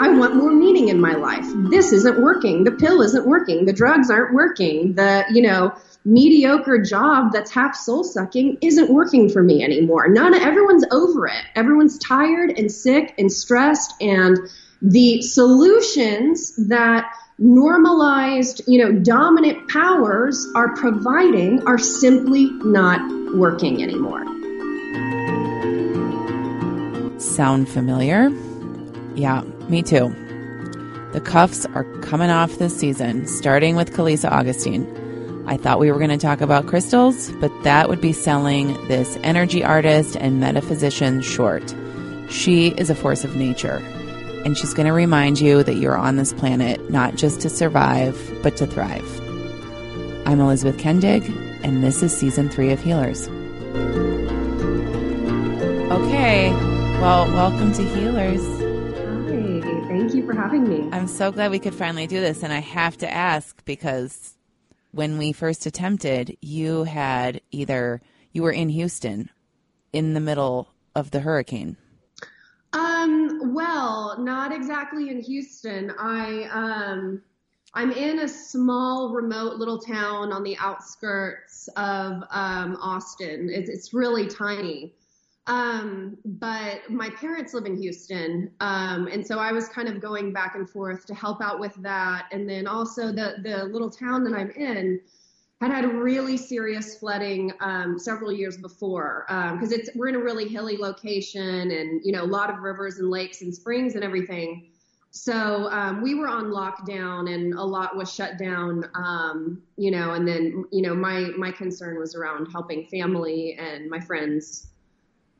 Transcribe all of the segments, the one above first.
I want more meaning in my life. This isn't working. The pill isn't working. The drugs aren't working. The, you know, mediocre job that's half soul sucking isn't working for me anymore. None, everyone's over it. Everyone's tired and sick and stressed and the solutions that normalized, you know, dominant powers are providing are simply not working anymore. Sound familiar? Yeah, me too. The cuffs are coming off this season, starting with Kalisa Augustine. I thought we were going to talk about crystals, but that would be selling this energy artist and metaphysician short. She is a force of nature, and she's going to remind you that you're on this planet not just to survive, but to thrive. I'm Elizabeth Kendig, and this is season three of Healers. Okay, well, welcome to Healers. Thank you for having me. I'm so glad we could finally do this, and I have to ask because when we first attempted, you had either you were in Houston in the middle of the hurricane. Um, well, not exactly in Houston. I um I'm in a small remote little town on the outskirts of um Austin. It's it's really tiny. Um, but my parents live in Houston. Um, and so I was kind of going back and forth to help out with that. And then also the, the little town that I'm in had had really serious flooding, um, several years before. Um, cause it's, we're in a really hilly location and, you know, a lot of rivers and lakes and springs and everything. So um, we were on lockdown and a lot was shut down, um, you know, and then, you know, my, my concern was around helping family and my friends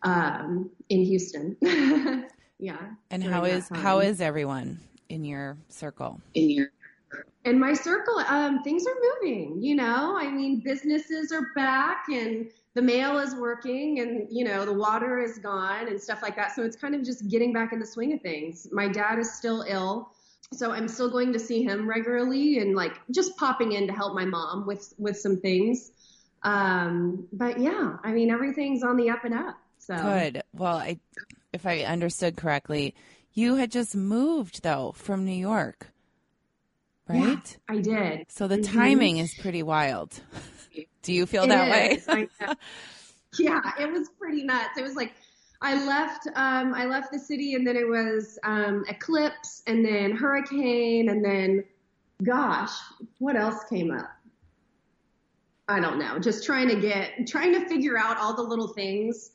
um, in Houston. yeah. And how is how is everyone in your circle? In your in my circle, um, things are moving. You know, I mean, businesses are back and the mail is working, and you know, the water is gone and stuff like that. So it's kind of just getting back in the swing of things. My dad is still ill. So I'm still going to see him regularly and like just popping in to help my mom with with some things. Um, but yeah, I mean everything's on the up and up. So Good. Well, I if I understood correctly, you had just moved though from New York. Right? Yeah, I did. So the Mm-hmm. timing is pretty wild. Do you feel that way? is. Know. yeah, it was pretty nuts. It was like I left um I left the city and then it was um eclipse and then hurricane and then gosh, what else came up? I don't know. Just trying to get trying to figure out all the little things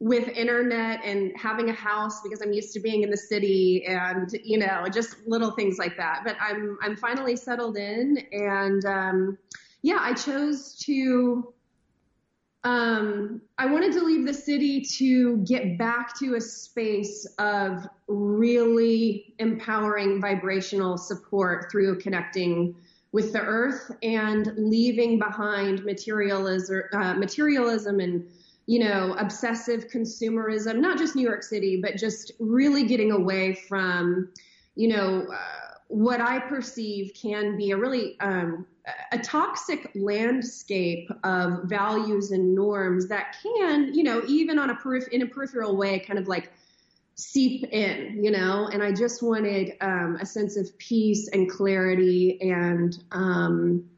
with internet and having a house because I'm used to being in the city and you know just little things like that. But I'm I'm finally settled in and um, yeah, I chose to. Um, I wanted to leave the city to get back to a space of really empowering vibrational support through connecting with the earth and leaving behind materialism, uh, materialism and you know, obsessive consumerism, not just New York City, but just really getting away from, you know, uh, what I perceive can be a really um, a toxic landscape of values and norms that can, you know, even on a periph- in a peripheral way, kind of like seep in, you know. And I just wanted um, a sense of peace and clarity and, um,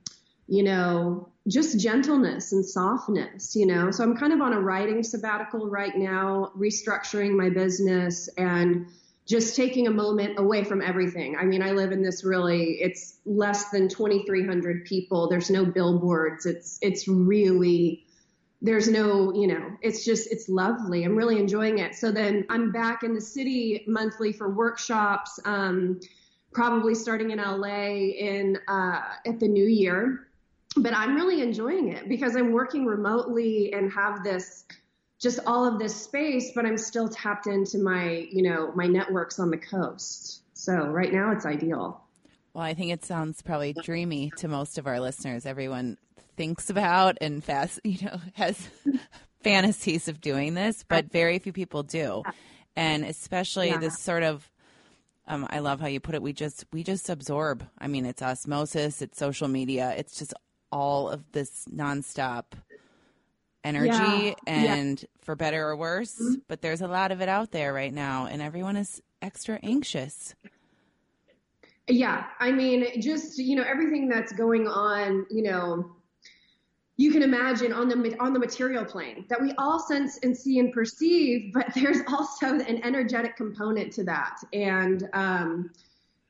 you know, just gentleness and softness, you know. So I'm kind of on a writing sabbatical right now, restructuring my business and just taking a moment away from everything. I mean, I live in this really it's less than 2300 people. There's no billboards. It's it's really there's no, you know, it's just it's lovely. I'm really enjoying it. So then I'm back in the city monthly for workshops um probably starting in LA in uh at the new year but I'm really enjoying it because I'm working remotely and have this just all of this space, but I'm still tapped into my, you know, my networks on the coast. So right now it's ideal. Well, I think it sounds probably dreamy to most of our listeners. Everyone thinks about and fast, you know, has fantasies of doing this, but very few people do. And especially Yeah. this sort of um, I love how you put it. We just we just absorb. I mean, it's osmosis, it's social media, it's just all of this nonstop energy, Yeah. Yeah. and for better or worse. But there's a lot of it out there right now, and everyone is extra anxious. Yeah, I mean, just you know, everything that's going on, you know, you can imagine on the on the material plane that we all sense and see and perceive, but there's also an energetic component to that, and um,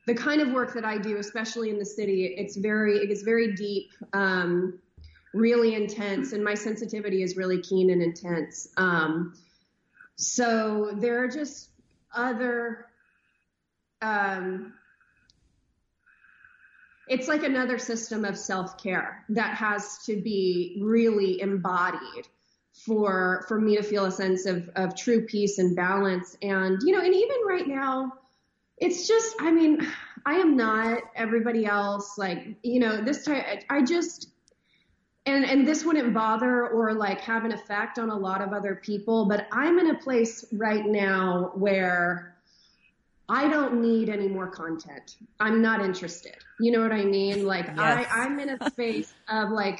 the kind of work that I do, especially in the city, it's very it gets very deep, um, really intense, and my sensitivity is really keen and intense. Um, so there are just other um, it's like another system of self-care that has to be really embodied for for me to feel a sense of of true peace and balance and you know and even right now it's just i mean i am not everybody else like you know this time i just and and this wouldn't bother or like have an effect on a lot of other people but i'm in a place right now where I don't need any more content. I'm not interested. You know what I mean? Like Yes. I, I'm in a space of like,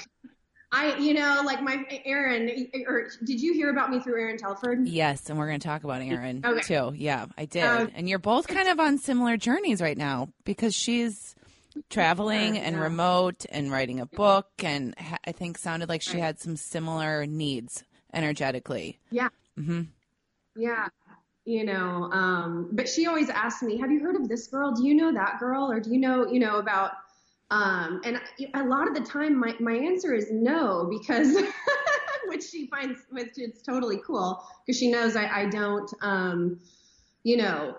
I, you know, like my Erin, or did you hear about me through Erin Telford? Yes, and we're going to talk about Erin Okay. too. Yeah, I did. Um, and you're both kind of on similar journeys right now because she's traveling and remote and writing a book, and ha- I think sounded like she had some similar needs energetically. Yeah. hmm Yeah. You know, um, but she always asks me, have you heard of this girl? Do you know that girl? Or do you know, you know, about, um, and a lot of the time my, my answer is no, because, which she finds, which it's totally cool because she knows I, I don't, um, you know,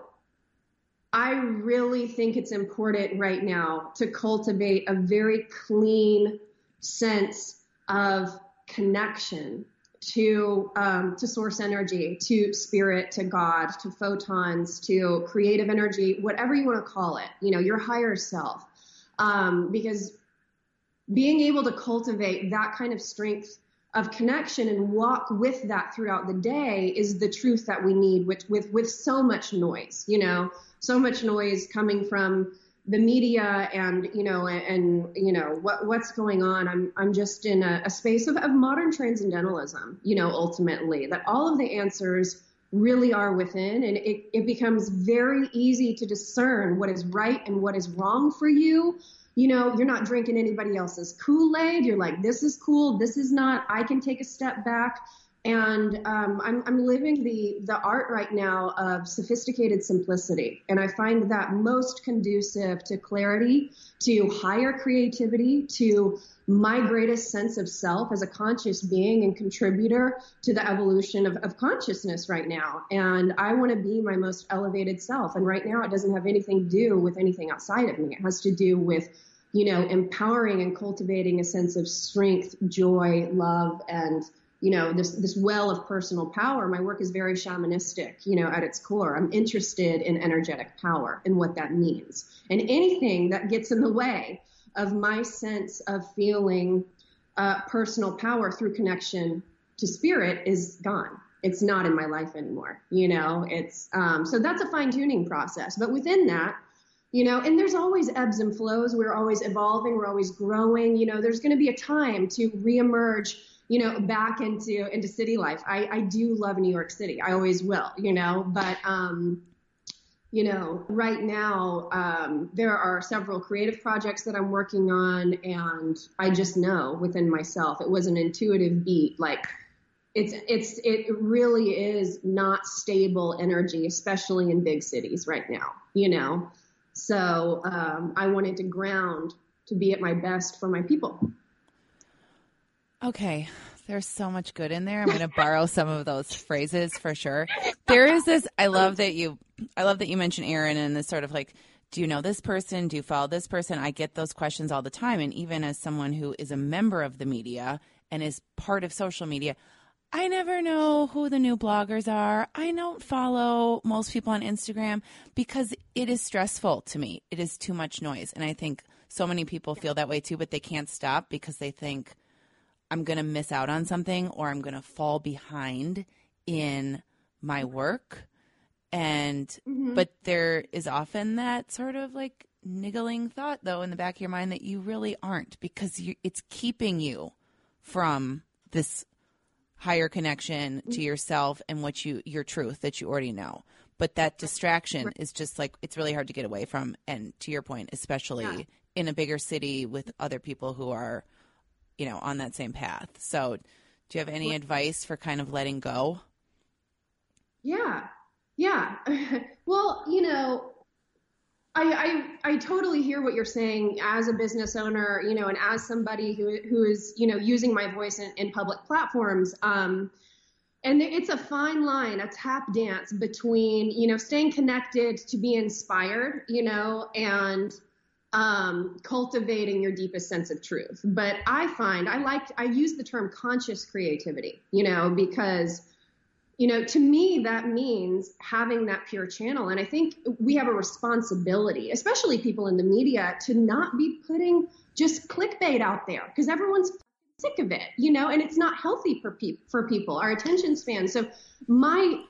I really think it's important right now to cultivate a very clean sense of connection to um, to source energy, to spirit, to God, to photons, to creative energy, whatever you want to call it. You know, your higher self, um, because being able to cultivate that kind of strength of connection and walk with that throughout the day is the truth that we need with with with so much noise you know so much noise coming from the media and you know and, and you know what what's going on. I'm i'm just in a, a space of, of modern transcendentalism you know ultimately that all of the answers really are within and it, it becomes very easy to discern what is right and what is wrong for you you know, you're not drinking anybody else's Kool-Aid. You're like, this is cool. This is not, I can take a step back. And um, I'm, I'm living the, the art right now of sophisticated simplicity. And I find that most conducive to clarity, to higher creativity, to my greatest sense of self as a conscious being and contributor to the evolution of, of consciousness right now. And I want to be my most elevated self. And right now it doesn't have anything to do with anything outside of me. It has to do with you know, empowering and cultivating a sense of strength, joy, love, and you know, this this well of personal power. My work is very shamanistic, you know, at its core. I'm interested in energetic power and what that means, and anything that gets in the way of my sense of feeling uh, personal power through connection to spirit is gone. It's not in my life anymore. You know, it's um, so that's a fine tuning process. But within that, you know and there's always ebbs and flows we're always evolving we're always growing you know there's going to be a time to reemerge you know back into into city life. I i do love new york city. I always will you know but um you know right now um there are several creative projects that i'm working on and i just know within myself it was an intuitive beat like it's it's it really is not stable energy especially in big cities right now you know? So um, I wanted to ground to be at my best for my people. Okay. There's so much good in there. I'm going to borrow some of those phrases for sure. There is this I love that you I love that you mentioned Erin and this sort of like do you know this person? Do you follow this person? I get those questions all the time and even as someone who is a member of the media and is part of social media, I never know who the new bloggers are. I don't follow most people on Instagram because it is stressful to me. It is too much noise. And I think so many people feel that way too, but they can't stop because they think I'm going to miss out on something or I'm going to fall behind in my work. And, Mm-hmm. but there is often that sort of like niggling thought though in the back of your mind that you really aren't because you, it's keeping you from this higher connection to yourself and what you your truth that you already know but that distraction is just like it's really hard to get away from and to your point especially Yeah. in a bigger city with other people who are you know on that same path so do you have any advice for kind of letting go Yeah, yeah. well, you know, I, I I totally hear what you're saying as a business owner, you know, and as somebody who who is you know using my voice in, in public platforms. Um, and it's a fine line, a tap dance between you know staying connected to be inspired, you know, and um, cultivating your deepest sense of truth. But I find I like I use the term conscious creativity, you know, because you know, to me, that means having that pure channel. And I think we have a responsibility, especially people in the media, to not be putting just clickbait out there because everyone's sick of it, you know, and it's not healthy for, pe- for people, our attention span. So, my,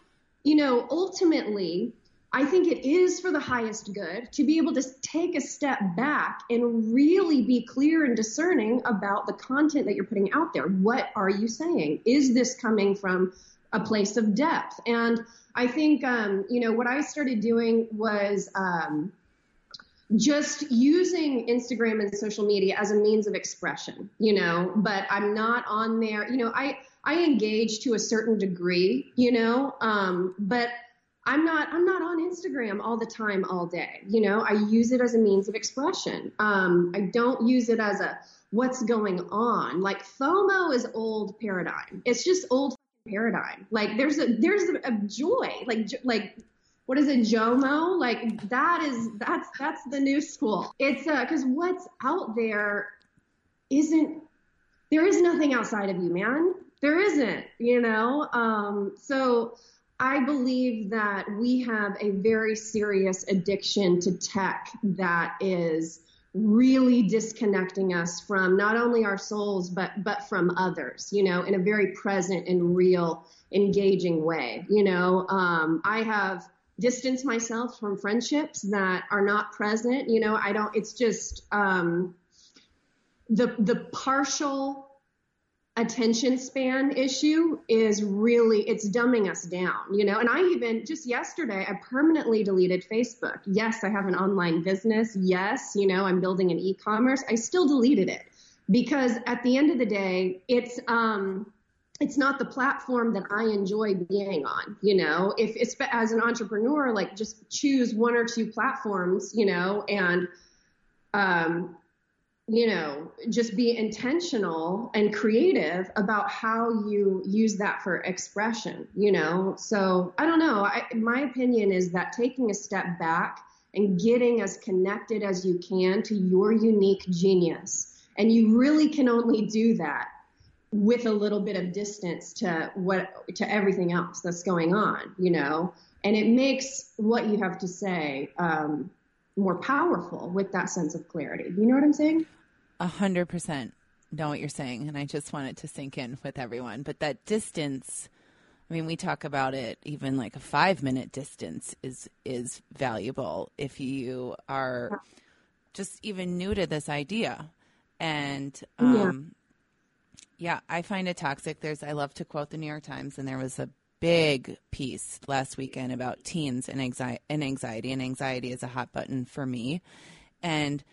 you know, ultimately, I think it is for the highest good to be able to take a step back and really be clear and discerning about the content that you're putting out there. What are you saying? Is this coming from a place of depth? And I think, um, you know, what I started doing was um, just using Instagram and social media as a means of expression, you know, but I'm not on there, you know, I, I engage to a certain degree, you know, um, but I'm not I'm not on Instagram all the time all day. You know, I use it as a means of expression. Um, I don't use it as a what's going on. Like FOMO is old paradigm. It's just old paradigm. Like there's a there's a, a joy. Like like what is it JOMO? Like that is that's that's the new school. It's uh because what's out there isn't there is nothing outside of you, man. There isn't, you know. Um, so I believe that we have a very serious addiction to tech that is really disconnecting us from not only our souls but but from others you know in a very present and real engaging way you know. Um, i have distanced myself from friendships that are not present you know. I don't it's just um, the the partial attention span issue is really it's dumbing us down you know? And i even just yesterday i permanently deleted facebook. Yes i have an online business. Yes you know i'm building an e-commerce. I still deleted it because at the end of the day it's um it's not the platform that I enjoy being on, you know. If it's as an entrepreneur, like just choose one or two platforms, you know, and um, you know, just be intentional and creative about how you use that for expression, you know? So I don't know. I, my opinion is that taking a step back and getting as connected as you can to your unique genius. And you really can only do that with a little bit of distance to what, to everything else that's going on, you know? And it makes what you have to say, um, more powerful with that sense of clarity. You know what I'm saying? A hundred percent know what you're saying, and I just want it to sink in with everyone. But that distance, I mean, we talk about it. Even like a five minute distance is is valuable if you are just even new to this idea. And um, yeah. yeah, I find it toxic. There's I love to quote the New York Times, and there was a big piece last weekend about teens and anxiety and anxiety and anxiety is a hot button for me and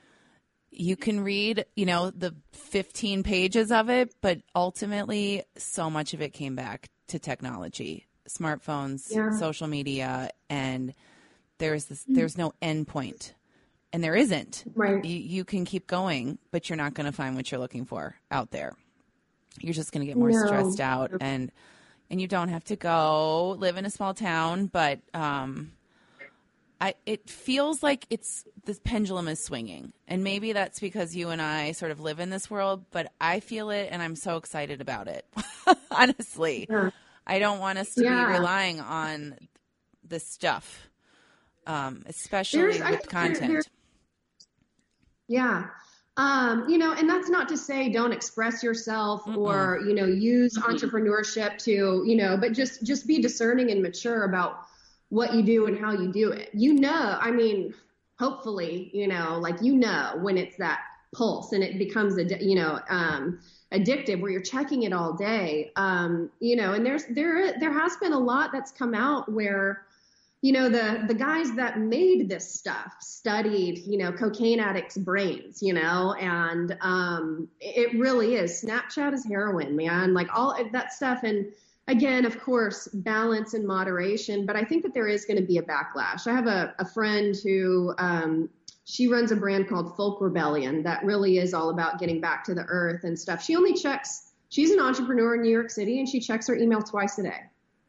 you can read you know the 15 pages of it but ultimately so much of it came back to technology smartphones Yeah. social media and there's this mm-hmm. there's no end point and there isn't Right. you, you can keep going but you're not going to find what you're looking for out there you're just going to get more No. stressed out and and you don't have to go live in a small town but um I it feels like it's this pendulum is swinging. And maybe that's because you and I sort of live in this world, but I feel it and I'm so excited about it. Honestly. Yeah. I don't want us to Yeah. be relying on this stuff. Um, especially There's- I with there- content. there- Yeah. Um, you know, and that's not to say don't express yourself or, you know, use entrepreneurship to, you know, but just just be discerning and mature about what you do and how you do it. You know, I mean, hopefully, you know, like you know when it's that pulse and it becomes a you know, um addictive where you're checking it all day. Um, you know, and there's there there has been a lot that's come out where you know the the guys that made this stuff studied you know cocaine addicts brains you know and um it really is. Snapchat is heroin man. Like all that stuff. And again of course balance and moderation but i think that there is going to be a backlash. I have a, a friend who um she runs a brand called folk rebellion that really is all about getting back to the earth and stuff. She only checks she's an entrepreneur in new york city and she checks her email twice a day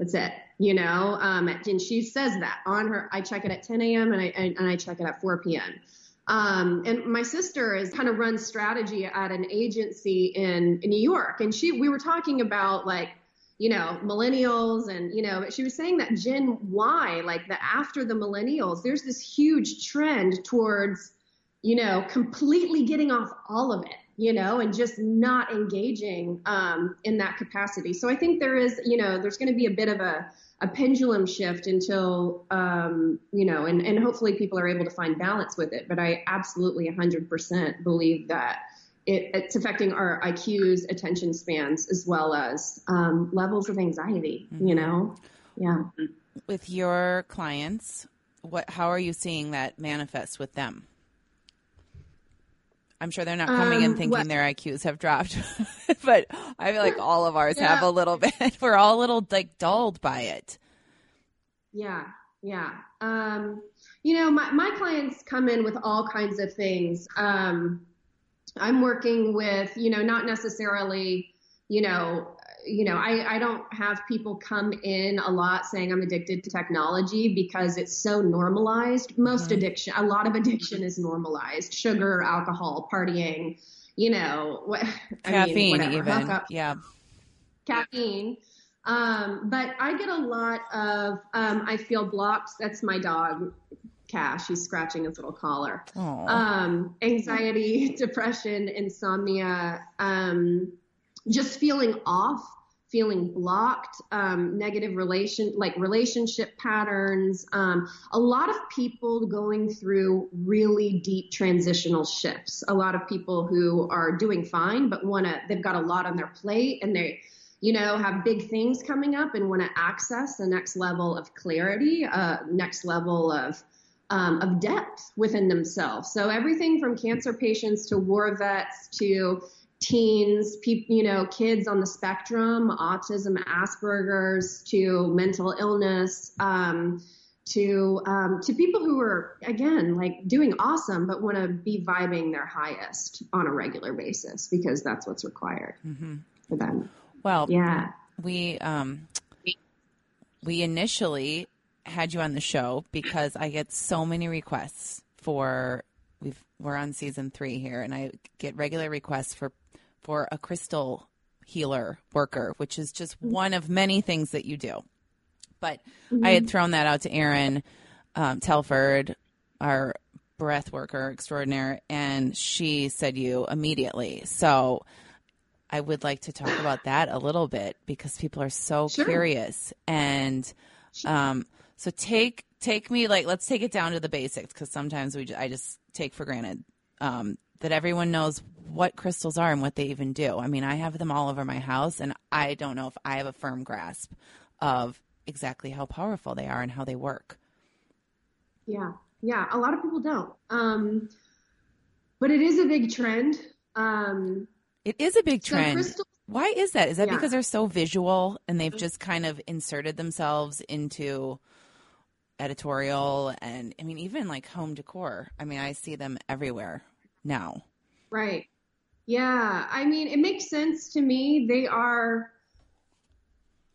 that's it. You know, um, and she says that on her. I check it at 10 a.m. and I and, and I check it at 4 p.m. Um, and my sister is kind of runs strategy at an agency in, in New York, and she we were talking about like you know millennials and you know she was saying that Gen Y like the after the millennials there's this huge trend towards you know completely getting off all of it you know, and just not engaging um, in that capacity. So I think there is, you know, there's going to be a bit of a, a pendulum shift until, um, you know, and, and hopefully people are able to find balance with it. But I absolutely 100% believe that it, it's affecting our IQs, attention spans, as well as um, levels of anxiety, you know? Yeah. with your clients, what how are you seeing that manifest with them? I'm sure they're not coming in Um, thinking what- their IQs have dropped, but I feel like all of ours have a little bit. We're all a little like dulled by it. Yeah, yeah. Um, you know, my, my clients come in with all kinds of things. Um, I'm working with, you know, not necessarily, you know, you know, I, I don't have people come in a lot saying I'm addicted to technology because it's so normalized. Most addiction, a lot of addiction is normalized. Sugar, alcohol, partying, you know, what, I mean, Caffeine, even. Yeah. caffeine. Um, but I get a lot of, um, I feel blocked. That's my dog, Cash. He's scratching his little collar. Um, anxiety, depression, insomnia, um, just feeling off, feeling blocked, um, negative relation, like relationship patterns. Um, a lot of people going through really deep transitional shifts. A lot of people who are doing fine, but want to, they've got a lot on their plate and they, you know, have big things coming up and want to access the next level of clarity, uh, next level of, um, of depth within themselves. So everything from cancer patients to war vets to teens, people, you know, kids on the spectrum, autism, Asperger's, to mental illness, um, to um, to people who are again like doing awesome, but want to be vibing their highest on a regular basis because that's what's required for them. Well, Yeah. we um we initially had you on the show because I get so many requests for we've we're on season three here and I get regular requests for for a crystal healer worker, which is just one of many things that you do. But I had thrown that out to Erin um, Telford, our breath worker extraordinaire, and she said you immediately. So I would like to talk about that a little bit because people are so Sure. curious. And um, so take take me like let's take it down to the basics because sometimes we I just take for granted um, that everyone knows what crystals are and what they even do. I mean, I have them all over my house, and I don't know if I have a firm grasp of exactly how powerful they are and how they work. Yeah, yeah. A lot of people don't. Um, but it is a big trend. Um, It is a big trend. crystal, Why is that? Is that Yeah. because they're so visual and they've just kind of inserted themselves into editorial and I mean even like home decor. I mean, I see them everywhere now. right? Yeah. I mean, it makes sense to me. They are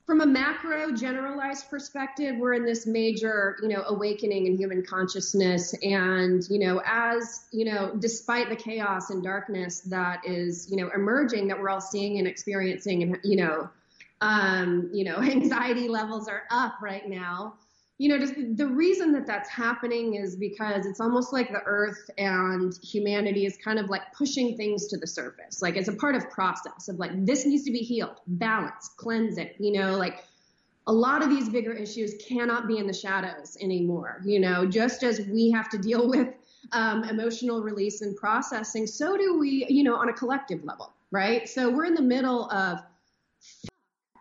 from a macro generalized perspective, we're in this major, you know, awakening in human consciousness. And, you know, as, you know, despite the chaos and darkness that is, you know, emerging that we're all seeing and experiencing and, you know, um, you know, anxiety levels are up right now you know, just the reason that that's happening is because it's almost like the earth and humanity is kind of like pushing things to the surface. Like it's a part of process of like, this needs to be healed, balance, cleanse it, you know, like a lot of these bigger issues cannot be in the shadows anymore. You know, just as we have to deal with um, emotional release and processing, so do we, you know, on a collective level, right? So we're in the middle of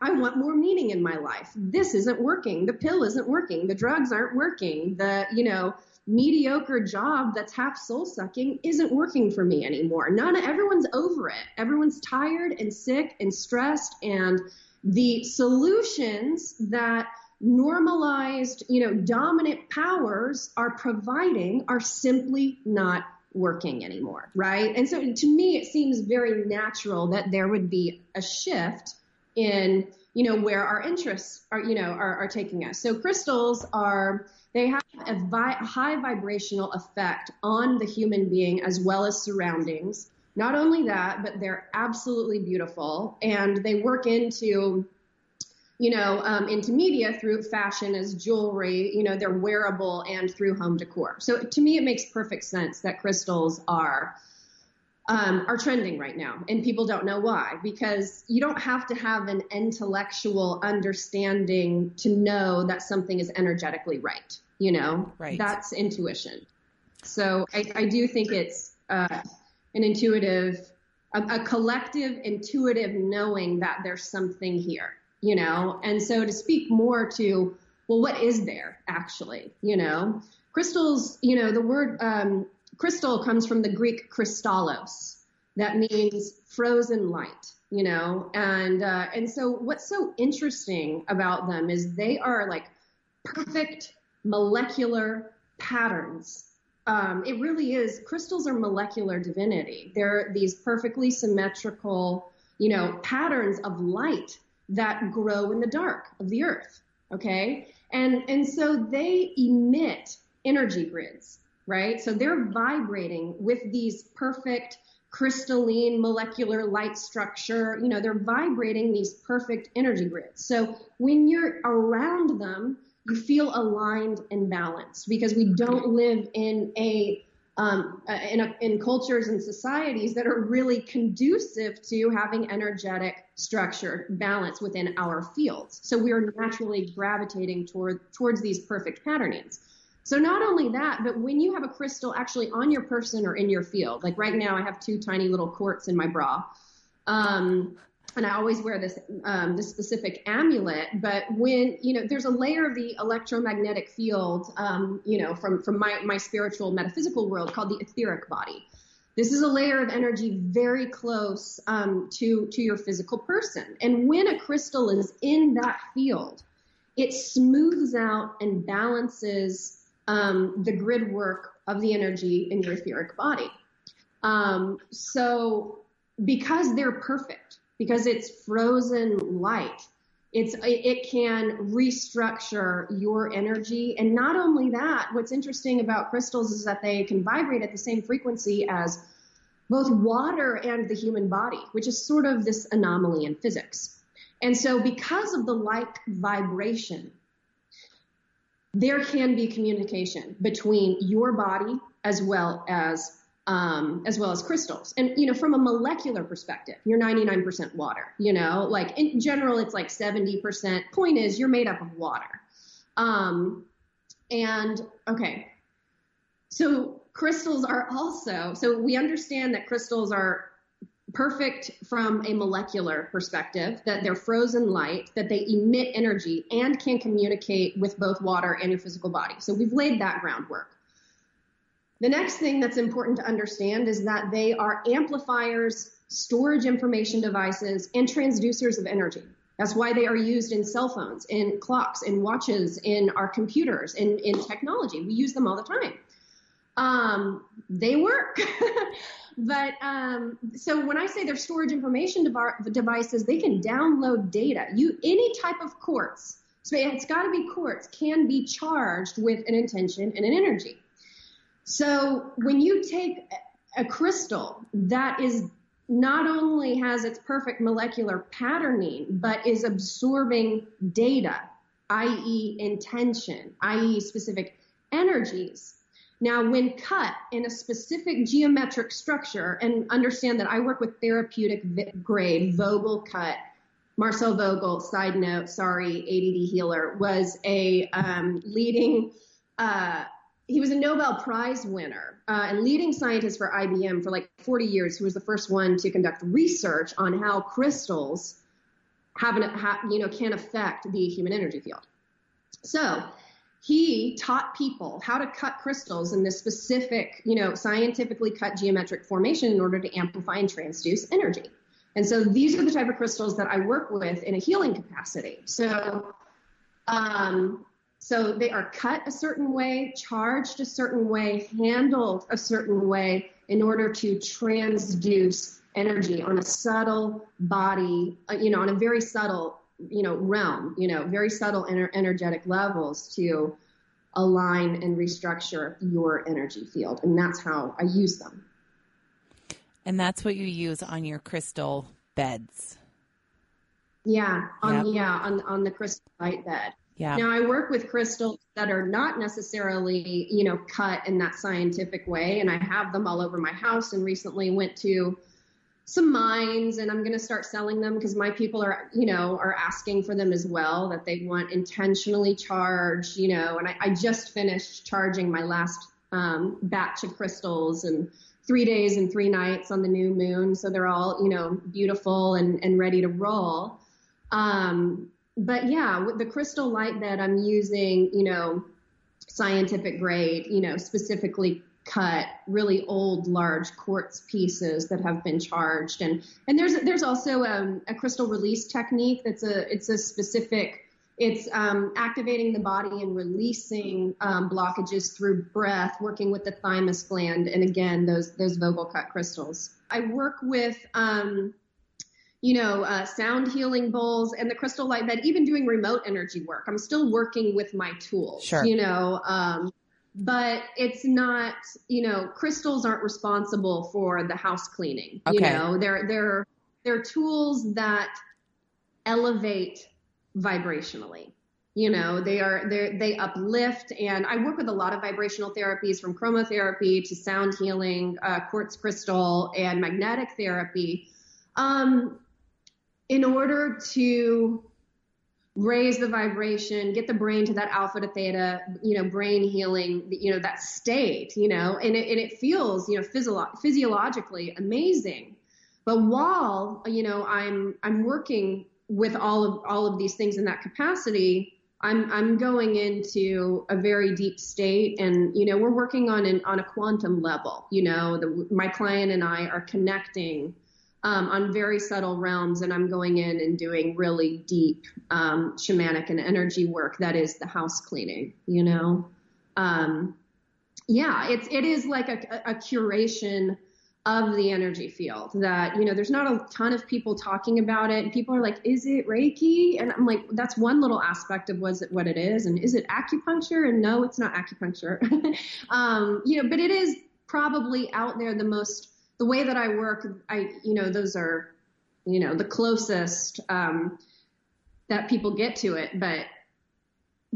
I want more meaning in my life. This isn't working. The pill isn't working. The drugs aren't working. The, you know, mediocre job that's half soul sucking isn't working for me anymore. None everyone's over it. Everyone's tired and sick and stressed and the solutions that normalized, you know, dominant powers are providing are simply not working anymore, right? And so to me it seems very natural that there would be a shift in you know where our interests are you know are, are taking us. So crystals are they have a vi- high vibrational effect on the human being as well as surroundings. Not only that but they're absolutely beautiful and they work into you know um, into media through fashion as jewelry you know they're wearable and through home decor. So to me it makes perfect sense that crystals are um, are trending right now, and people don't know why. Because you don't have to have an intellectual understanding to know that something is energetically right. You know, right. that's intuition. So I, I do think it's uh, an intuitive, a, a collective intuitive knowing that there's something here. You know, and so to speak more to, well, what is there actually? You know, crystals. You know, the word. Um, crystal comes from the Greek kristallos, that means frozen light, you know, and uh, and so what's so interesting about them is they are like perfect molecular patterns. Um, it really is. Crystals are molecular divinity. They're these perfectly symmetrical, you know, patterns of light that grow in the dark of the earth. Okay, and and so they emit energy grids right? So they're vibrating with these perfect crystalline molecular light structure. You know, they're vibrating these perfect energy grids. So when you're around them, you feel aligned and balanced because we don't live in a um, in, a, in cultures and societies that are really conducive to having energetic structure balance within our fields. So we are naturally gravitating toward towards these perfect patternings. So not only that, but when you have a crystal actually on your person or in your field, like right now I have two tiny little quartz in my bra. Um, and I always wear this um, this specific amulet. But when you know, there's a layer of the electromagnetic field, um, you know, from from my my spiritual metaphysical world called the etheric body. This is a layer of energy very close um, to to your physical person. And when a crystal is in that field, it smooths out and balances um, the grid work of the energy in your etheric body. Um, so because they're perfect, because it's frozen light, it's it can restructure your energy and not only that what's interesting about crystals is that they can vibrate at the same frequency as both water and the human body which is sort of this anomaly in physics and so because of the like vibration there can be communication between your body as well as um, as well as crystals. And you know, from a molecular perspective, you're 99% water. You know, like in general, it's like 70%. Point is, you're made up of water. Um, and okay, so crystals are also so we understand that crystals are perfect from a molecular perspective, that they're frozen light, that they emit energy and can communicate with both water and your physical body. So we've laid that groundwork. The next thing that's important to understand is that they are amplifiers, storage information devices, and transducers of energy. That's why they are used in cell phones, in clocks, in watches, in our computers, in, in technology. We use them all the time. Um, they work. but um, so when I say they're storage information dev- devices, they can download data. You any type of quartz, so it's got to be quartz, can be charged with an intention and an energy. So when you take a crystal that is not only has its perfect molecular patterning, but is absorbing data, i.e., intention, i.e., specific energies. Now, when cut in a specific geometric structure, and understand that I work with therapeutic grade Vogel cut. Marcel Vogel, side note, sorry, ADD healer, was a um, leading uh, he was a Nobel Prize winner uh, and leading scientist for IBM for like 40 years. Who was the first one to conduct research on how crystals have an, ha, you know, can affect the human energy field. So he taught people how to cut crystals in this specific, you know, scientifically cut geometric formation in order to amplify and transduce energy. And so these are the type of crystals that I work with in a healing capacity. So um, so they are cut a certain way, charged a certain way, handled a certain way in order to transduce energy on a subtle body, uh, you know, on a very subtle, you know, realm, you know, very subtle ener- energetic levels to align and restructure your energy field. And that's how I use them. And that's what you use on your crystal beds. Yeah, on yep. yeah, uh, on on the crystal light bed. Yeah. Now I work with crystals that are not necessarily, you know, cut in that scientific way, and I have them all over my house. And recently went to some mines, and I'm going to start selling them because my people are, you know, are asking for them as well. That they want intentionally charged, you know. And I, I just finished charging my last um, batch of crystals and three days and three nights on the new moon, so they're all, you know, beautiful and and ready to roll. Um, but yeah, with the crystal light that I'm using, you know, scientific grade, you know, specifically cut really old large quartz pieces that have been charged and and there's there's also um, a crystal release technique that's a it's a specific it's um, activating the body and releasing um, blockages through breath working with the thymus gland and again those those Vogel cut crystals i work with um, you know, uh, sound healing bowls and the crystal light bed, even doing remote energy work. I'm still working with my tools, sure. you know, um, but it's not, you know, crystals aren't responsible for the house cleaning. Okay. You know, they're, they're, they're tools that elevate vibrationally. You know, they are, they they uplift and I work with a lot of vibrational therapies from chromotherapy to sound healing, uh, quartz crystal and magnetic therapy. Um, in order to raise the vibration, get the brain to that alpha to theta, you know, brain healing, you know, that state, you know, and it, and it feels, you know, physio- physiologically amazing. But while, you know, I'm, I'm working with all of, all of these things in that capacity, I'm, I'm going into a very deep state and, you know, we're working on an, on a quantum level, you know, the, my client and I are connecting um, on very subtle realms, and I'm going in and doing really deep um, shamanic and energy work. That is the house cleaning, you know. Um, yeah, it's it is like a, a curation of the energy field that you know there's not a ton of people talking about it and people are like is it reiki and i'm like that's one little aspect of was it what it is and is it acupuncture and no it's not acupuncture um, you know but it is probably out there the most the way that I work, I, you know, those are, you know, the closest um, that people get to it. But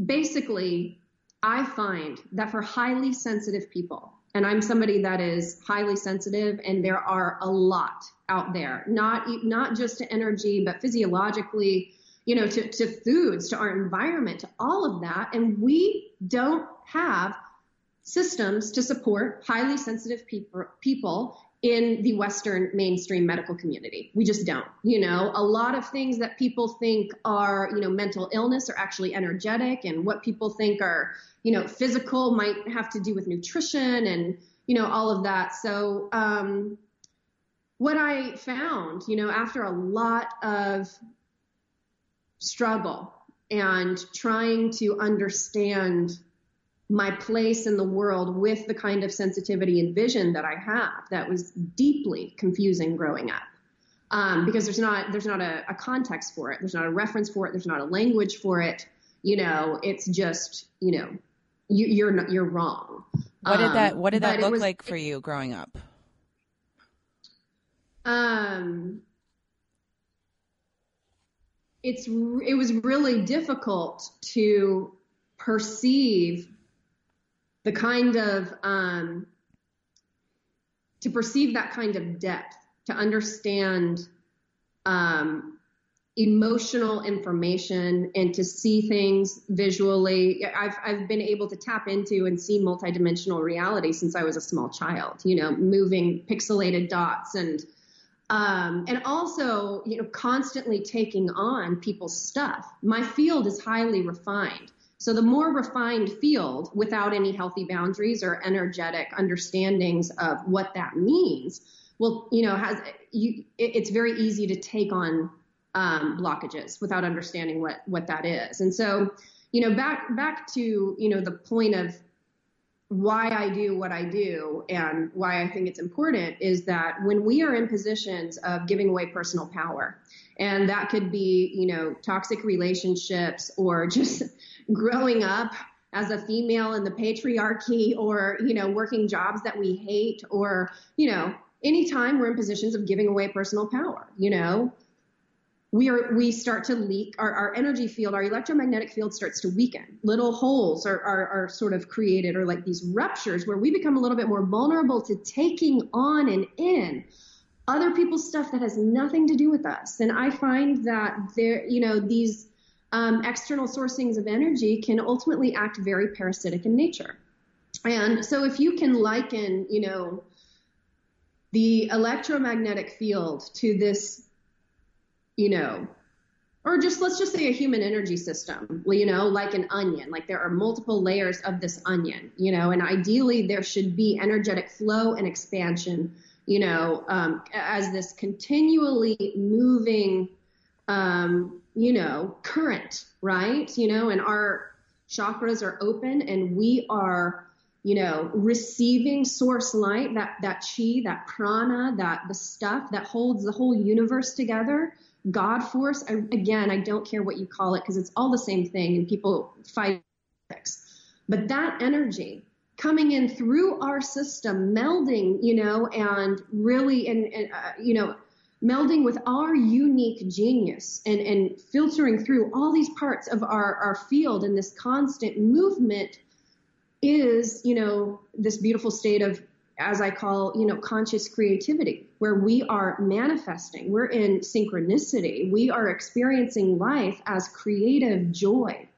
basically, I find that for highly sensitive people, and I'm somebody that is highly sensitive, and there are a lot out there, not not just to energy, but physiologically, you know, to, to foods, to our environment, to all of that, and we don't have systems to support highly sensitive people, people in the Western mainstream medical community. We just don't. You know, a lot of things that people think are, you know, mental illness are actually energetic, and what people think are, you know, physical might have to do with nutrition and, you know, all of that. So, um, what I found, you know, after a lot of struggle and trying to understand my place in the world with the kind of sensitivity and vision that I have that was deeply confusing growing up. Um, because there's not there's not a, a, context for it, there's not a reference for it, there's not a language for it. You know, it's just you know, you, you're you're wrong. What did that What did that look was, like for you growing up? Um, it's it was really difficult to perceive the kind of um, to perceive that kind of depth, to understand um, emotional information and to see things visually. I've, I've been able to tap into and see multidimensional reality since I was a small child, you know, moving pixelated dots and, um, and also, you know, constantly taking on people's stuff. My field is highly refined. So the more refined field without any healthy boundaries or energetic understandings of what that means, well, you know, has you, it, it's very easy to take on um, blockages without understanding what what that is. And so, you know, back back to you know the point of why I do what I do and why I think it's important is that when we are in positions of giving away personal power, and that could be, you know, toxic relationships or just growing up as a female in the patriarchy or, you know, working jobs that we hate or, you know, anytime we're in positions of giving away personal power, you know, we are we start to leak our, our energy field our electromagnetic field starts to weaken. Little holes are, are, are sort of created or like these ruptures where we become a little bit more vulnerable to taking on and in other people's stuff that has nothing to do with us. And i find that there you know these um, external sourcings of energy can ultimately act very parasitic in nature. And so if you can liken you know the electromagnetic field to this you know, or just let's just say a human energy system, you know, like an onion. Like there are multiple layers of this onion, you know, and ideally there should be energetic flow and expansion, you know, um, as this continually moving, um, you know, current, right? You know, and our chakras are open and we are you know, receiving source light, that, that chi, that prana, that the stuff that holds the whole universe together, God force, I, again, I don't care what you call it because it's all the same thing and people fight. But that energy coming in through our system, melding, you know, and really, and, and uh, you know, melding with our unique genius and, and filtering through all these parts of our, our field and this constant movement is, you know, this beautiful state of as I call, you know, conscious creativity, where we are manifesting, we're in synchronicity, we are experiencing life as creative joy.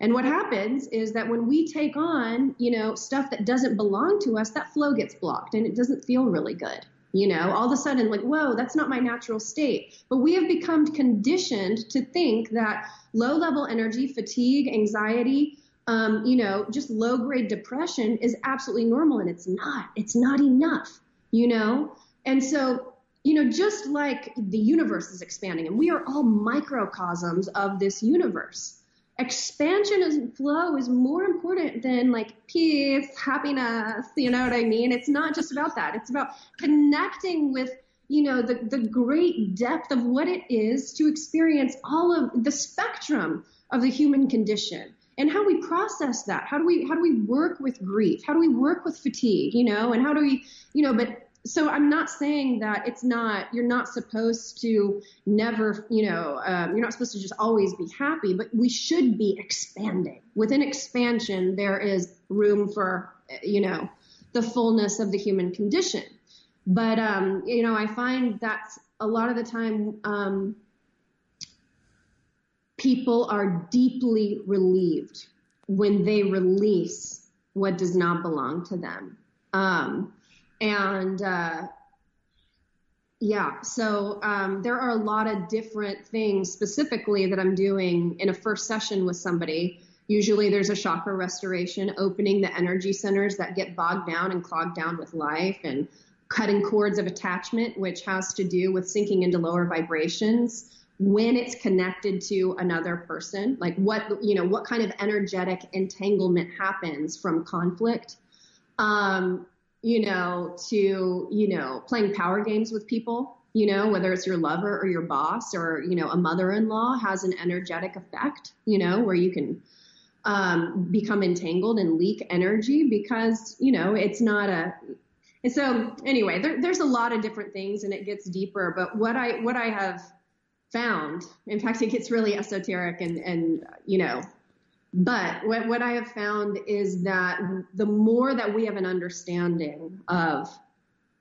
And what happens is that when we take on, you know, stuff that doesn't belong to us, that flow gets blocked and it doesn't feel really good. You know, all of a sudden, like, whoa, that's not my natural state. But we have become conditioned to think that low level energy, fatigue, anxiety, um, you know, just low grade depression is absolutely normal and it's not. It's not enough, you know? And so, you know, just like the universe is expanding and we are all microcosms of this universe. Expansion and flow is more important than like peace, happiness, you know what I mean? It's not just about that. It's about connecting with you know the the great depth of what it is to experience all of the spectrum of the human condition and how we process that? How do we how do we work with grief? How do we work with fatigue you know? And how do we you know but so i'm not saying that it's not you're not supposed to never you know um, you're not supposed to just always be happy but we should be expanding. Within expansion there is room for you know the fullness of the human condition. But um, you know i find that a lot of the time um, people are deeply relieved when they release what does not belong to them. Um, and uh, yeah, so um, there are a lot of different things specifically that I'm doing in a first session with somebody. Usually there's a chakra restoration, opening the energy centers that get bogged down and clogged down with life and cutting cords of attachment, which has to do with sinking into lower vibrations when it's connected to another person, like what, you know, what kind of energetic entanglement happens from conflict, um, you know, to, you know, playing power games with people, you know, whether it's your lover or your boss or, you know, a mother in law has an energetic effect, you know, where you can um, become entangled and leak energy because, you know, it's not a, and so anyway, there, there's a lot of different things and it gets deeper, but what I, what I have found. In fact, it gets really esoteric and, and you know, but what, what I have found is that the more that we have an understanding of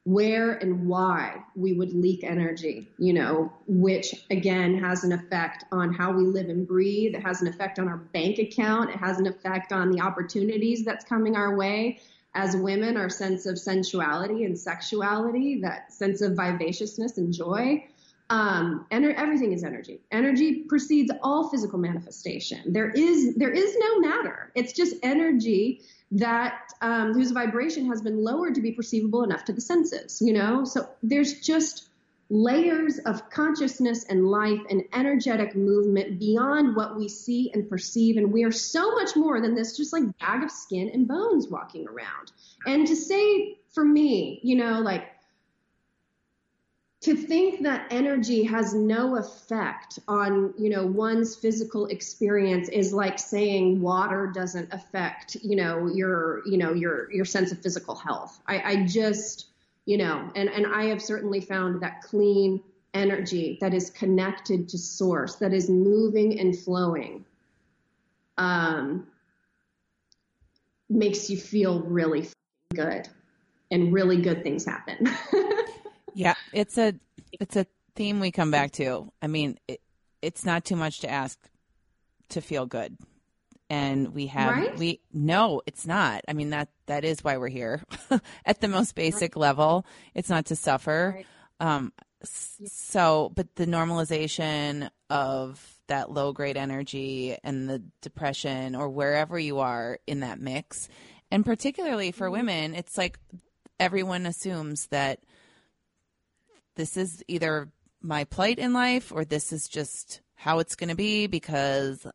where and why we would leak energy, you know, which again has an effect on how we live and breathe. It has an effect on our bank account. It has an effect on the opportunities that's coming our way. As women, our sense of sensuality and sexuality, that sense of vivaciousness and joy. Um, and everything is energy. Energy precedes all physical manifestation. There is there is no matter. It's just energy that um, whose vibration has been lowered to be perceivable enough to the senses. You know, so there's just layers of consciousness and life and energetic movement beyond what we see and perceive. And we are so much more than this just like bag of skin and bones walking around. And to say for me, you know, like to think that energy has no effect on you know one's physical experience is like saying water doesn't affect you know your you know your your sense of physical health. I, I just you know and and i have certainly found that clean energy that is connected to source that is moving and flowing um makes you feel really good and really good things happen Yeah, it's a it's a theme we come back to. I mean, it, it's not too much to ask to feel good. And we have right? we no, it's not. I mean that that is why we're here. At the most basic right. level, it's not to suffer. Right. Um so but the normalization of that low grade energy and the depression or wherever you are in that mix and particularly for mm-hmm. women it's like everyone assumes that this is either my plight in life or this is just how it's going to be because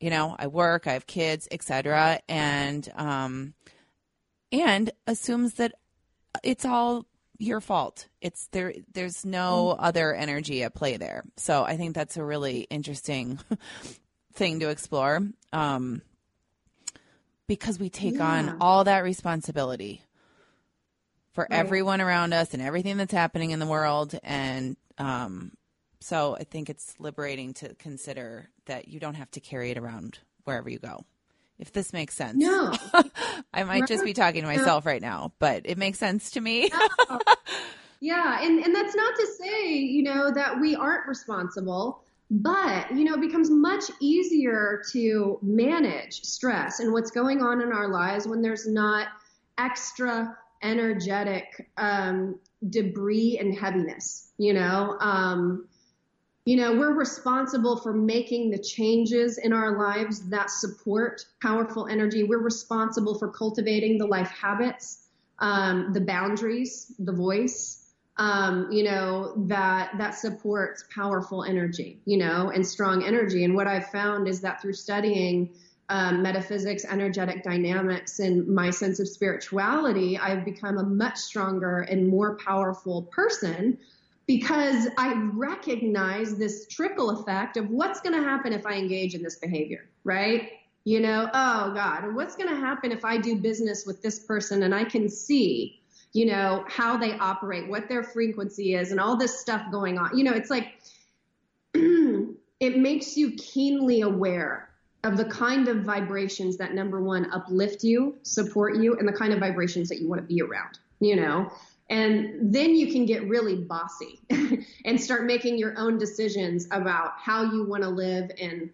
you know i work i have kids etc and um and assumes that it's all your fault it's there there's no mm. other energy at play there so i think that's a really interesting thing to explore um because we take yeah. on all that responsibility for right. everyone around us and everything that's happening in the world. And um, so I think it's liberating to consider that you don't have to carry it around wherever you go. If this makes sense. No. I might right. just be talking to myself right now, but it makes sense to me. yeah, and, and that's not to say, you know, that we aren't responsible but you know it becomes much easier to manage stress and what's going on in our lives when there's not extra energetic um, debris and heaviness. You know, um, you know, we're responsible for making the changes in our lives that support powerful energy. We're responsible for cultivating the life habits, um, the boundaries, the voice. Um, you know that that supports powerful energy, you know, and strong energy. And what I've found is that through studying um, metaphysics, energetic dynamics, and my sense of spirituality, I've become a much stronger and more powerful person because I recognize this trickle effect of what's going to happen if I engage in this behavior, right? You know, oh God, what's going to happen if I do business with this person and I can see, you know, how they operate, what their frequency is, and all this stuff going on. You know, it's like, it makes you keenly aware of the kind of vibrations that number one uplift you, support you, and the kind of vibrations that you want to be around, you know? And then you can get really bossy and start making your own decisions about how you want to live and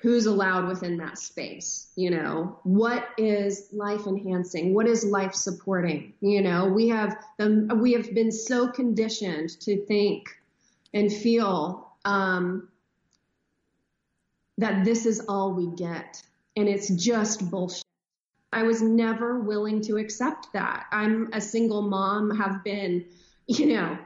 who's allowed within that space. You know, what is life enhancing? What is life supporting? You know, we have the, we have been so conditioned to think and feel um, that this is all we get and it's just bullshit. I was never willing to accept that. I'm a single mom, have been, you know,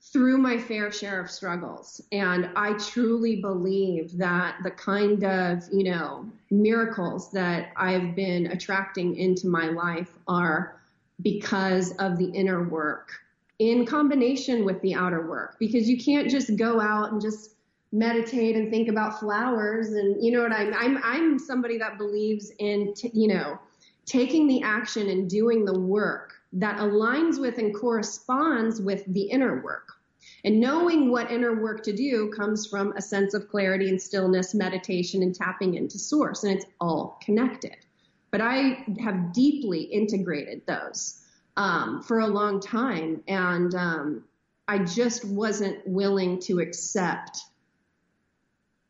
through my fair share of struggles. And I truly believe that the kind of, you know, miracles that I've been attracting into my life are because of the inner work in combination with the outer work because you can't just go out and just meditate and think about flowers and you know what I'm I'm I'm somebody that believes in t- you know taking the action and doing the work that aligns with and corresponds with the inner work. And knowing what inner work to do comes from a sense of clarity and stillness, meditation, and tapping into source. And it's all connected. But I have deeply integrated those um, for a long time. And um, I just wasn't willing to accept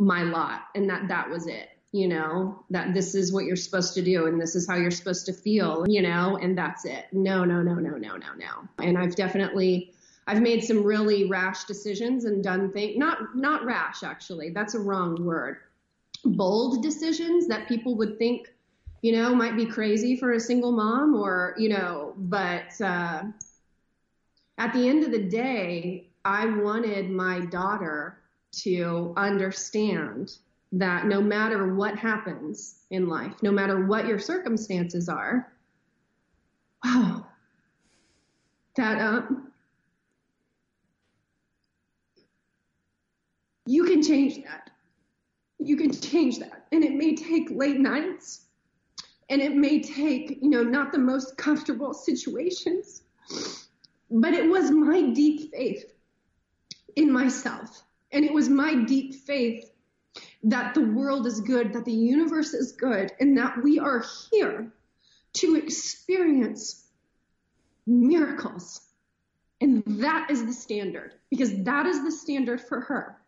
my lot. And that, that was it you know, that this is what you're supposed to do and this is how you're supposed to feel, you know, and that's it. No, no, no, no, no, no, no. And I've definitely I've made some really rash decisions and done things not not rash actually. That's a wrong word. Bold decisions that people would think, you know, might be crazy for a single mom or, you know, but uh at the end of the day, I wanted my daughter to understand that no matter what happens in life, no matter what your circumstances are, wow, that um, you can change that. You can change that. And it may take late nights and it may take, you know, not the most comfortable situations, but it was my deep faith in myself. And it was my deep faith that the world is good, that the universe is good, and that we are here to experience miracles. And that is the standard because that is the standard for her.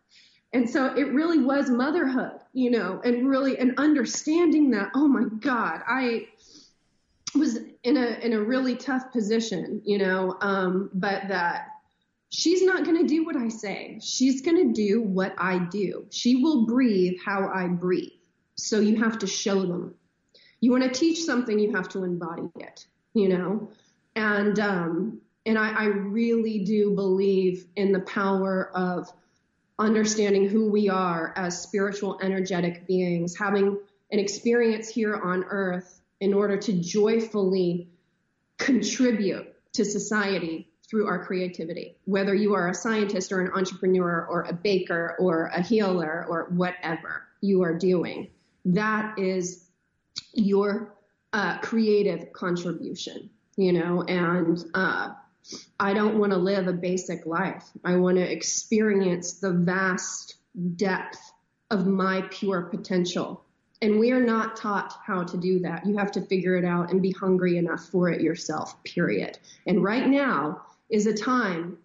And so it really was motherhood, you know, and really an understanding that, oh my God, I was in a in a really tough position, you know, um, but that she's not going to do what I say. She's going to do what I do. She will breathe how I breathe. So you have to show them. You want to teach something, you have to embody it, you know? And, um, and I, I really do believe in the power of understanding who we are as spiritual, energetic beings, having an experience here on earth in order to joyfully contribute to society through our creativity. Whether you are a scientist or an entrepreneur or a baker or a healer or whatever you are doing, that is your uh, creative contribution, you know, and uh, I don't want to live a basic life. I want to experience the vast depth of my pure potential. And we are not taught how to do that. You have to figure it out and be hungry enough for it yourself, period. And right now, is a time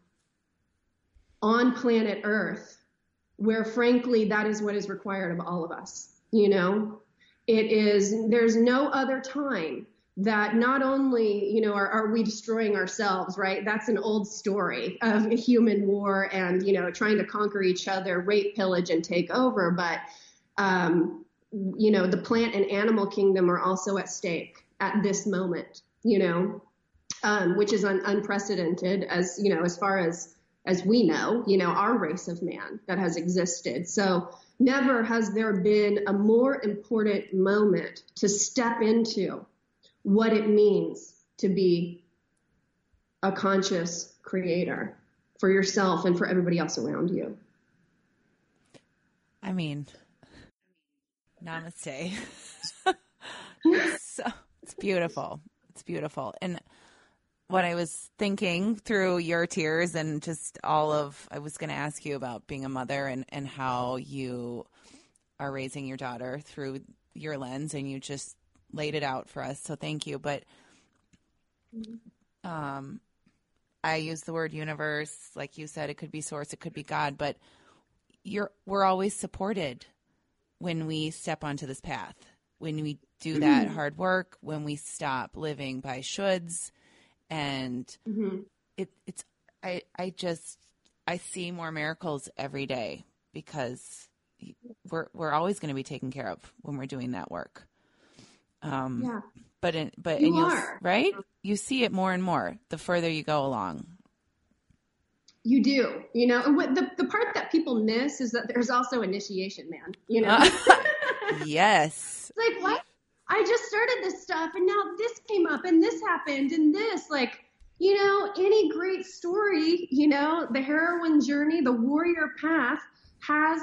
on planet Earth where, frankly, that is what is required of all of us. You know, it is, there's no other time that not only, you know, are, are we destroying ourselves, right? That's an old story of human war and, you know, trying to conquer each other, rape, pillage, and take over. But, um, you know, the plant and animal kingdom are also at stake at this moment, you know, um, which is un- unprecedented as you know as far as as we know, you know, our race of man that has existed. So never has there been a more important moment to step into what it means to be a conscious creator for yourself and for everybody else around you. I mean, namaste. so, it's beautiful. It's beautiful. And what I was thinking through your tears and just all of, I was going to ask you about being a mother and, and how you are raising your daughter through your lens, and you just laid it out for us. So thank you. But um, I use the word universe, like you said, it could be source, it could be God, but you're we're always supported when we step onto this path, when we do that mm-hmm. hard work, when we stop living by shoulds and mm-hmm. it, it's I I just I see more miracles every day because we're we're always going to be taken care of when we're doing that work. Um, yeah. But in but you and are right. You see it more and more the further you go along. You do, you know, and what the, the part that people miss is that there's also initiation, man, you know? yes. Like, what? I just started this stuff and now this came up and this happened and this, like, you know, any great story, you know, the heroine journey, the warrior path has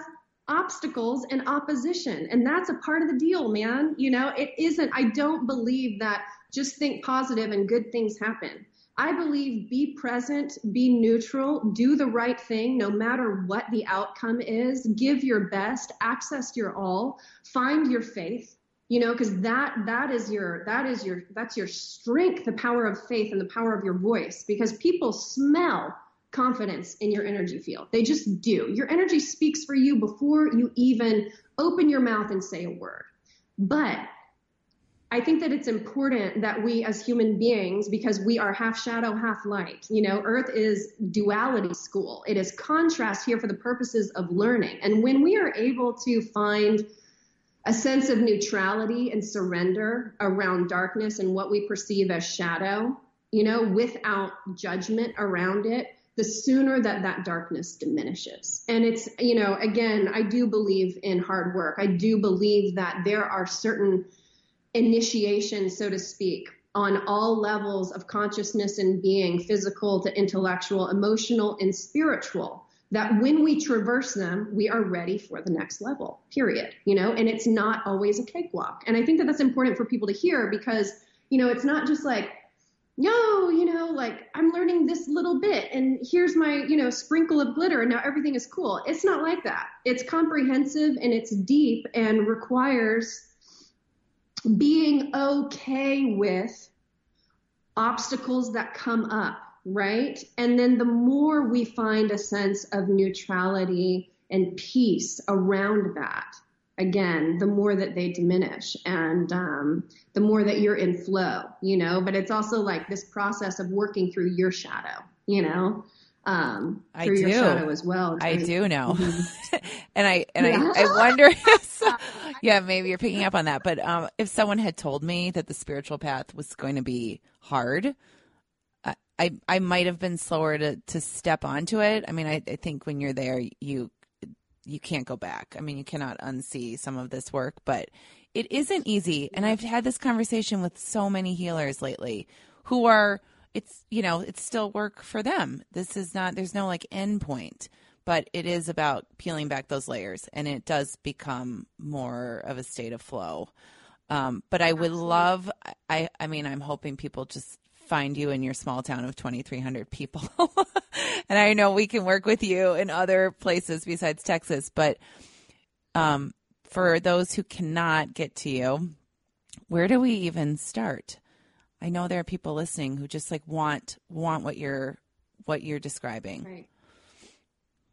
obstacles and opposition. And that's a part of the deal, man. You know, it isn't, I don't believe that just think positive and good things happen. I believe be present, be neutral, do the right thing no matter what the outcome is, give your best, access your all, find your faith, you know, because that that is your that is your that's your strength, the power of faith and the power of your voice because people smell confidence in your energy field. They just do. Your energy speaks for you before you even open your mouth and say a word. But I think that it's important that we as human beings, because we are half shadow, half light, you know, Earth is duality school. It is contrast here for the purposes of learning. And when we are able to find a sense of neutrality and surrender around darkness and what we perceive as shadow, you know, without judgment around it, the sooner that that darkness diminishes. And it's, you know, again, I do believe in hard work. I do believe that there are certain initiation, so to speak, on all levels of consciousness and being, physical to intellectual, emotional, and spiritual, that when we traverse them, we are ready for the next level, period. You know, and it's not always a cakewalk. And I think that that's important for people to hear because, you know, it's not just like, yo, you know, like I'm learning this little bit and here's my, you know, sprinkle of glitter and now everything is cool. It's not like that. It's comprehensive and it's deep and requires being okay with obstacles that come up, right? And then the more we find a sense of neutrality and peace around that, again, the more that they diminish and um, the more that you're in flow, you know. But it's also like this process of working through your shadow, you know. Um, I through do. your shadow as well. I Right? do know. Mm-hmm. and I and Yeah. I, I wonder if yeah, maybe you're picking up on that. But um, if someone had told me that the spiritual path was going to be hard, I I, might have been slower to, to step onto it. I mean, I, I think when you're there, you you can't go back. I mean, you cannot unsee some of this work, but it isn't easy. And I've had this conversation with so many healers lately who are it's you know it's still work for them. This is not there's no like end point, but it is about peeling back those layers, and it does become more of a state of flow. Um, but I would love. I I mean, I'm hoping people just find you in your small town of 2,300 people. and I know we can work with you in other places besides Texas, but um, for those who cannot get to you, where do we even start? I know there are people listening who just like want want what you're what you're describing. Right.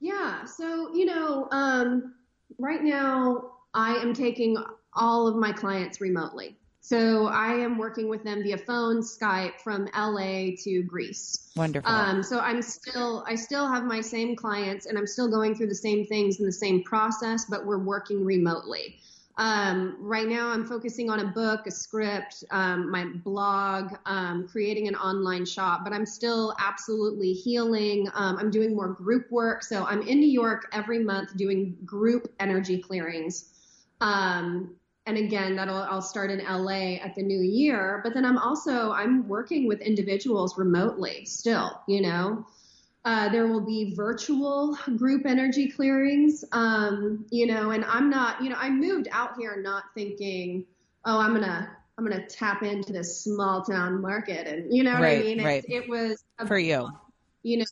Yeah. So, you know, um, right now I am taking all of my clients remotely. So I am working with them via phone, Skype from LA to Greece. Wonderful. Um, so I'm still, I still have my same clients and I'm still going through the same things in the same process, but we're working remotely. Um, right now I'm focusing on a book, a script, um, my blog, um, creating an online shop, but I'm still absolutely healing. Um, I'm doing more group work. So I'm in New York every month doing group energy clearings. Um, and again, that'll I'll start in LA at the new year. But then I'm also I'm working with individuals remotely still. You know, uh, there will be virtual group energy clearings. Um, you know, and I'm not. You know, I moved out here not thinking, oh, I'm gonna I'm gonna tap into this small town market, and you know what Right, I mean. Right. It was a for you. you know,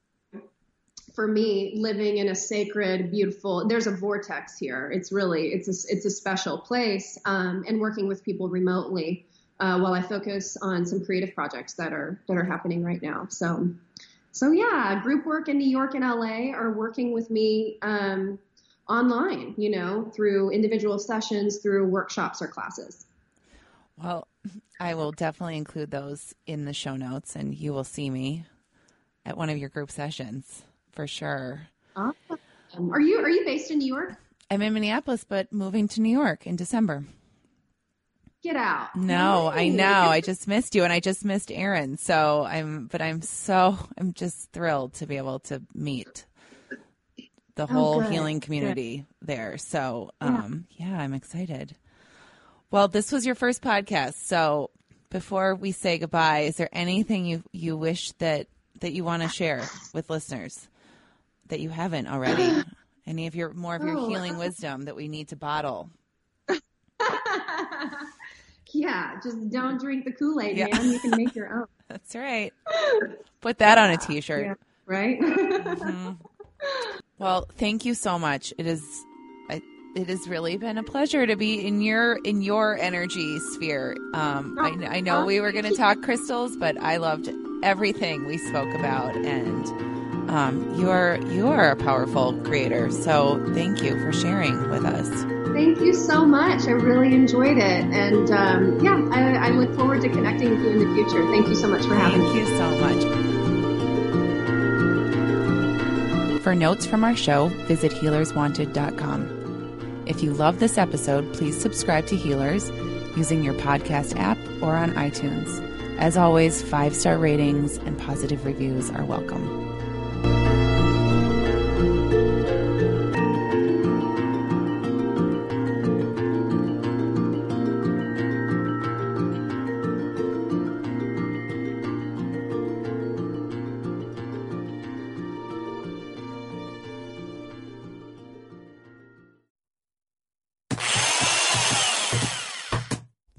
for me, living in a sacred, beautiful, there's a vortex here. It's really, it's a, it's a special place. Um, and working with people remotely, uh, while I focus on some creative projects that are, that are happening right now. So, so yeah, group work in New York and LA are working with me, um, online, you know, through individual sessions, through workshops or classes. Well, I will definitely include those in the show notes, and you will see me at one of your group sessions for sure. Awesome. Are you, are you based in New York? I'm in Minneapolis, but moving to New York in December. Get out. No, I know. I just missed you and I just missed Erin. So I'm, but I'm so, I'm just thrilled to be able to meet the whole Oh, healing community there. So, um, yeah, I'm excited. Well, this was your first podcast. So before we say goodbye, is there anything you, you wish that, that you want to share with listeners that you haven't already? Any of your, more of your Oh, healing wisdom that we need to bottle? yeah, just don't drink the Kool Aid, Yeah. man. You can make your own. That's right. Put that on a t-shirt. Yeah, right? Well, thank you so much. It is it has really been a pleasure to be in your in your energy sphere. Um, I, I know we were going to talk crystals, but I loved everything we spoke about, and um, you are you are a powerful creator. So thank you for sharing with us. Thank you so much. I really enjoyed it. And um, yeah, I, I look forward to connecting with you in the future. Thank you so much for having me. Thank you so much. For notes from our show, visit healerswanted.com. If you love this episode, please subscribe to Healers using your podcast app or on iTunes. As always, five star ratings and positive reviews are welcome.